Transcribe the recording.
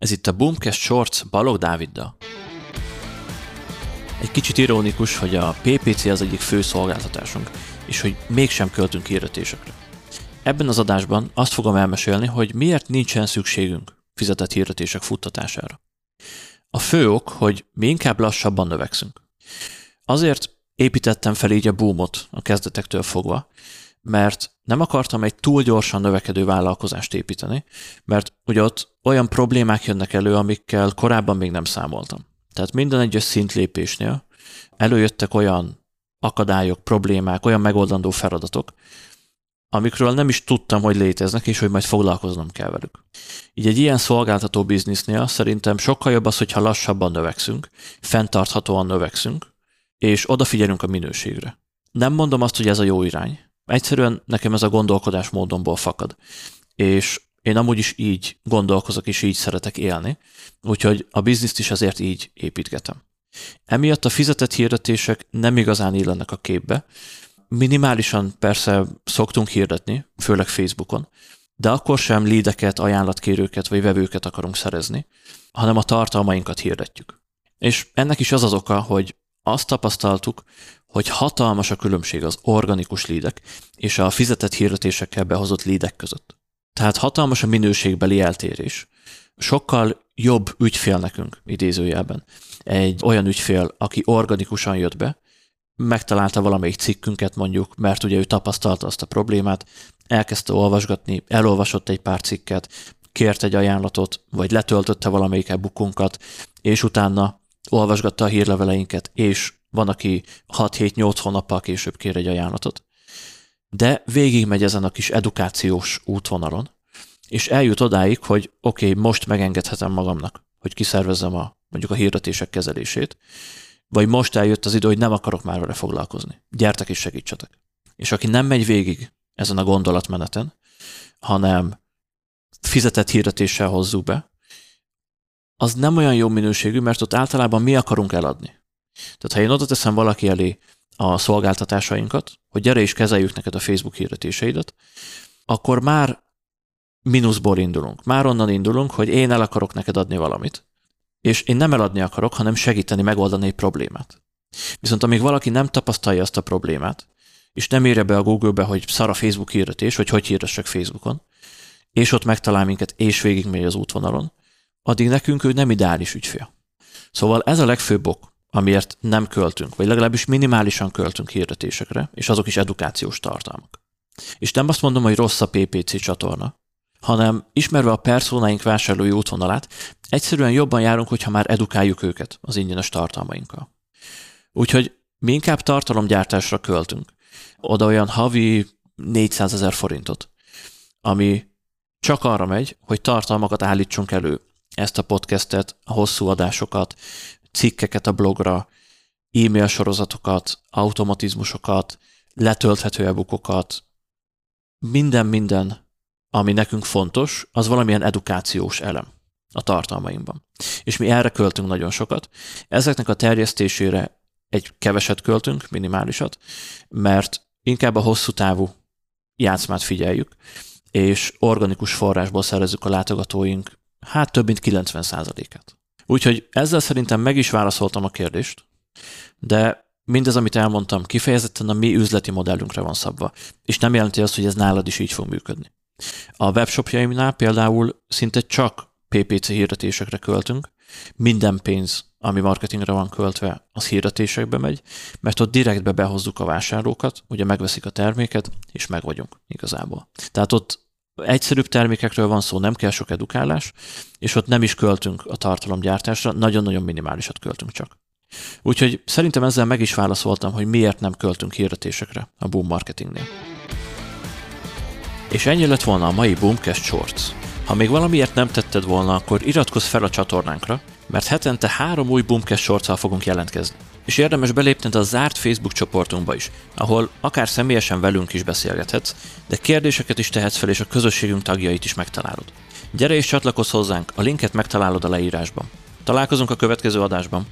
Ez itt a Boomcast Shorts Balog Dáviddal. Egy kicsit ironikus, hogy a PPC az egyik fő szolgáltatásunk, és hogy mégsem költünk hirdetésekre. Ebben az adásban azt fogom elmesélni, hogy miért nincsen szükségünk fizetett hirdetések futtatására. A fő ok, hogy mi inkább lassabban növekszünk. Azért építettem fel így a boomot a kezdetektől fogva, mert nem akartam egy túl gyorsan növekedő vállalkozást építeni, mert ugye ott olyan problémák jönnek elő, amikkel korábban még nem számoltam. Tehát minden egyes szintlépésnél előjöttek olyan akadályok, problémák, olyan megoldandó feladatok, amikről nem is tudtam, hogy léteznek, és hogy majd foglalkoznom kell velük. Így egy ilyen szolgáltató biznisznél szerintem sokkal jobb az, hogyha lassabban növekszünk, fenntarthatóan növekszünk, és odafigyelünk a minőségre. Nem mondom azt, hogy ez a jó irány, Egyszerűen nekem ez a gondolkodás módomból fakad. És én amúgy is így gondolkozok, és így szeretek élni, úgyhogy a bizniszt is azért így építgetem. Emiatt a fizetett hirdetések nem igazán illenek a képbe. Minimálisan persze szoktunk hirdetni, főleg Facebookon, de akkor sem lídeket, ajánlatkérőket vagy vevőket akarunk szerezni, hanem a tartalmainkat hirdetjük. És ennek is az az oka, hogy azt tapasztaltuk, hogy hatalmas a különbség az organikus lídek és a fizetett hirdetésekkel behozott lídek között. Tehát hatalmas a minőségbeli eltérés. Sokkal jobb ügyfél nekünk, idézőjelben. Egy olyan ügyfél, aki organikusan jött be, megtalálta valamelyik cikkünket mondjuk, mert ugye ő tapasztalta azt a problémát, elkezdte olvasgatni, elolvasott egy pár cikket, kért egy ajánlatot, vagy letöltötte valamelyik e és utána olvasgatta a hírleveleinket, és van, aki 6-7-8 hónappal később kér egy ajánlatot. De végigmegy ezen a kis edukációs útvonalon, és eljut odáig, hogy oké, okay, most megengedhetem magamnak, hogy kiszervezzem a, mondjuk a hirdetések kezelését, vagy most eljött az idő, hogy nem akarok már vele foglalkozni. Gyertek és segítsetek. És aki nem megy végig ezen a gondolatmeneten, hanem fizetett hirdetéssel hozzuk be, az nem olyan jó minőségű, mert ott általában mi akarunk eladni. Tehát ha én oda teszem valaki elé a szolgáltatásainkat, hogy gyere és kezeljük neked a Facebook hirdetéseidet, akkor már mínuszból indulunk. Már onnan indulunk, hogy én el akarok neked adni valamit. És én nem eladni akarok, hanem segíteni megoldani egy problémát. Viszont amíg valaki nem tapasztalja azt a problémát, és nem írja be a Google-be, hogy szar a Facebook hirdetés, vagy hogy hirdessek Facebookon, és ott megtalál minket, és végigmegy az útvonalon, addig nekünk ő nem ideális ügyfél. Szóval ez a legfőbb ok, amiért nem költünk, vagy legalábbis minimálisan költünk hirdetésekre, és azok is edukációs tartalmak. És nem azt mondom, hogy rossz a PPC csatorna, hanem ismerve a personáink vásárlói útvonalát, egyszerűen jobban járunk, hogyha már edukáljuk őket az ingyenes tartalmainkkal. Úgyhogy mi inkább tartalomgyártásra költünk. Oda olyan havi 400 ezer forintot, ami csak arra megy, hogy tartalmakat állítsunk elő. Ezt a podcastet, a hosszú adásokat, cikkeket a blogra, e-mail sorozatokat, automatizmusokat, letölthető e minden-minden, ami nekünk fontos, az valamilyen edukációs elem a tartalmaimban. És mi erre költünk nagyon sokat. Ezeknek a terjesztésére egy keveset költünk, minimálisat, mert inkább a hosszú távú játszmát figyeljük, és organikus forrásból szerezzük a látogatóink hát több mint 90%-át. Úgyhogy ezzel szerintem meg is válaszoltam a kérdést, de mindez, amit elmondtam, kifejezetten a mi üzleti modellünkre van szabva, és nem jelenti azt, hogy ez nálad is így fog működni. A webshopjaimnál például szinte csak PPC hirdetésekre költünk, minden pénz, ami marketingre van költve, az hirdetésekbe megy, mert ott direktbe behozzuk a vásárlókat, ugye megveszik a terméket, és meg vagyunk igazából. Tehát ott egyszerűbb termékekről van szó, nem kell sok edukálás, és ott nem is költünk a tartalomgyártásra, nagyon-nagyon minimálisat költünk csak. Úgyhogy szerintem ezzel meg is válaszoltam, hogy miért nem költünk hirdetésekre a Boom Marketingnél. És ennyi lett volna a mai Boomcast Shorts. Ha még valamiért nem tetted volna, akkor iratkozz fel a csatornánkra, mert hetente három új Boomcast shorts fogunk jelentkezni. És érdemes belépned a zárt Facebook csoportunkba is, ahol akár személyesen velünk is beszélgethetsz, de kérdéseket is tehetsz fel, és a közösségünk tagjait is megtalálod. Gyere és csatlakozz hozzánk, a linket megtalálod a leírásban. Találkozunk a következő adásban.